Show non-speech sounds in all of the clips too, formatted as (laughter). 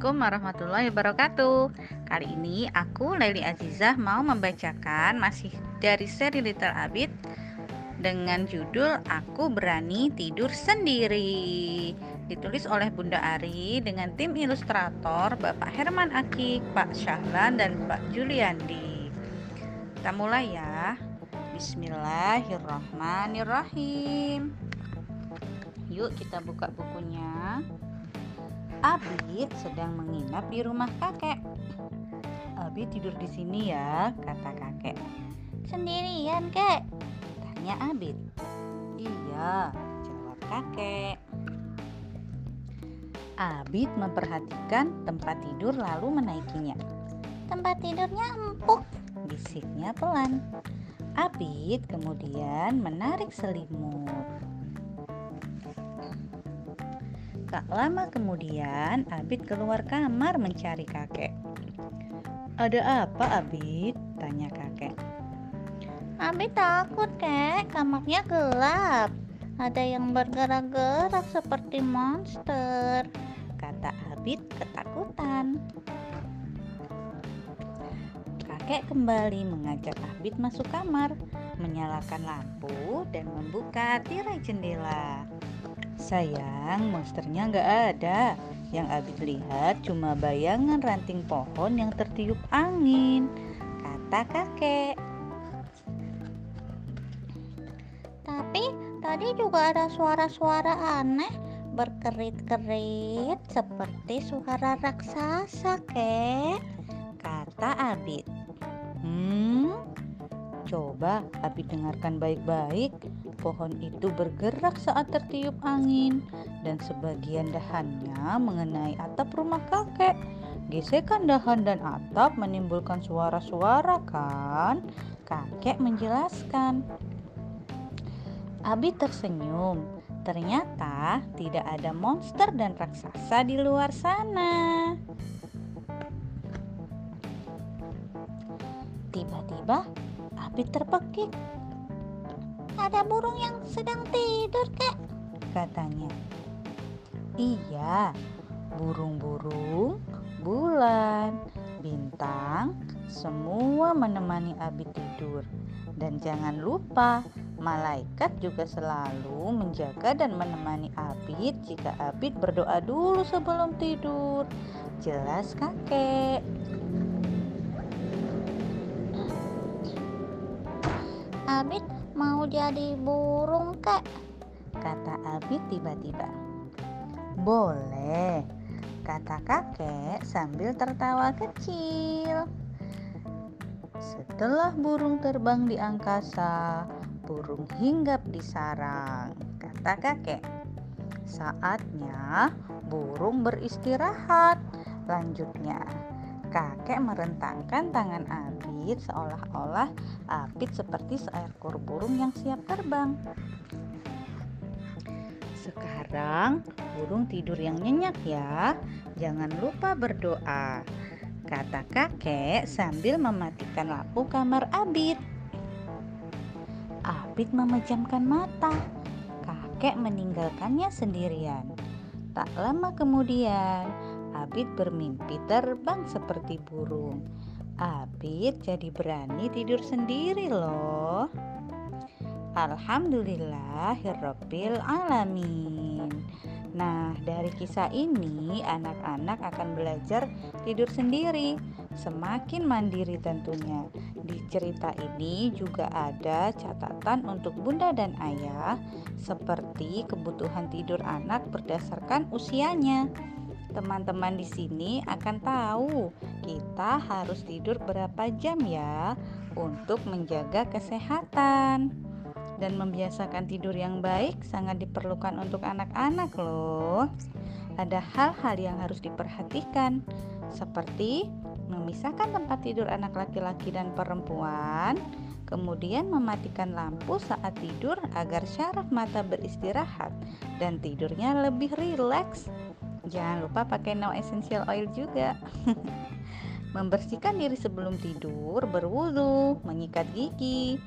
Assalamualaikum warahmatullahi wabarakatuh. Kali ini aku Laili Azizah mau membacakan masih dari seri Little Abid Dengan judul Aku Berani Tidur Sendiri. Ditulis oleh Bunda Ari dengan tim ilustrator Bapak Herman Akik, Pak Syahlan, dan Pak Juliandi. Kita mulai ya. Bismillahirrahmanirrahim. Yuk kita buka bukunya Abid sedang menginap di rumah kakek. Abid tidur di sini ya, kata kakek. Sendirian, kek? Tanya Abid. Iya, jawab kakek. Abid memperhatikan tempat tidur lalu menaikinya. Tempat tidurnya empuk, bisiknya pelan. Abid kemudian menarik selimut. Tak lama kemudian, Abid keluar kamar mencari kakek. Ada apa, Abid? Tanya kakek. Abid takut, kek. Kamarnya gelap. Ada yang bergerak-gerak seperti monster, kata Abid ketakutan. Kakek kembali mengajak Abid masuk kamar, menyalakan lampu, dan membuka tirai jendela. Sayang, monsternya nggak ada. Yang Abid lihat cuma bayangan ranting pohon yang tertiup angin, kata kakek. Tapi tadi juga ada suara-suara aneh berkerit-kerit seperti suara raksasa, kek, kata Abid. Hmm, coba Abid dengarkan baik-baik pohon itu bergerak saat tertiup angin dan sebagian dahannya mengenai atap rumah kakek. Gesekan dahan dan atap menimbulkan suara-suara kan? Kakek menjelaskan. Abi tersenyum. Ternyata tidak ada monster dan raksasa di luar sana. Tiba-tiba Abi terpekik ada burung yang sedang tidur, kek, katanya. Iya, burung-burung, bulan, bintang, semua menemani Abi tidur. Dan jangan lupa, malaikat juga selalu menjaga dan menemani Abid jika Abid berdoa dulu sebelum tidur. Jelas kakek. Abid Mau jadi burung kek? Kata Abi tiba-tiba. Boleh, kata kakek sambil tertawa kecil. Setelah burung terbang di angkasa, burung hinggap di sarang, kata kakek. Saatnya burung beristirahat. Lanjutnya, kakek merentangkan tangan Abid seolah-olah Abid seperti seekor burung yang siap terbang. Sekarang burung tidur yang nyenyak ya. Jangan lupa berdoa. Kata kakek sambil mematikan lampu kamar Abid. Abid memejamkan mata. Kakek meninggalkannya sendirian. Tak lama kemudian, Abid bermimpi terbang seperti burung. Abid jadi berani tidur sendiri loh. Alhamdulillahirabbil alamin. Nah, dari kisah ini anak-anak akan belajar tidur sendiri, semakin mandiri tentunya. Di cerita ini juga ada catatan untuk bunda dan ayah seperti kebutuhan tidur anak berdasarkan usianya teman-teman di sini akan tahu kita harus tidur berapa jam ya untuk menjaga kesehatan. Dan membiasakan tidur yang baik sangat diperlukan untuk anak-anak loh. Ada hal-hal yang harus diperhatikan seperti memisahkan tempat tidur anak laki-laki dan perempuan, kemudian mematikan lampu saat tidur agar syaraf mata beristirahat dan tidurnya lebih rileks Jangan lupa pakai no essential oil juga. (laughs) Membersihkan diri sebelum tidur, berwudu, menyikat gigi,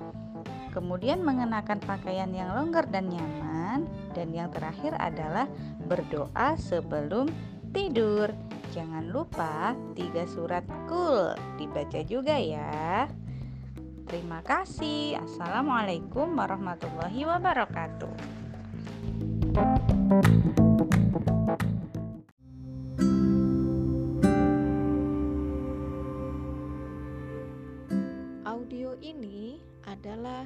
kemudian mengenakan pakaian yang longgar dan nyaman, dan yang terakhir adalah berdoa sebelum tidur. Jangan lupa tiga surat kul dibaca juga ya. Terima kasih. Assalamualaikum warahmatullahi wabarakatuh. Audio ini adalah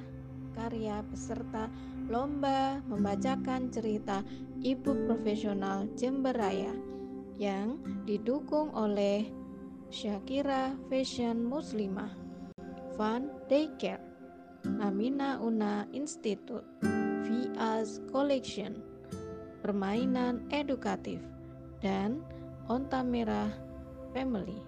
karya peserta lomba membacakan cerita ibu profesional Jember Raya yang didukung oleh Syakira Fashion Muslimah, Van Daycare, Amina Una Institute, Vias Collection, Permainan Edukatif, dan Onta Merah Family.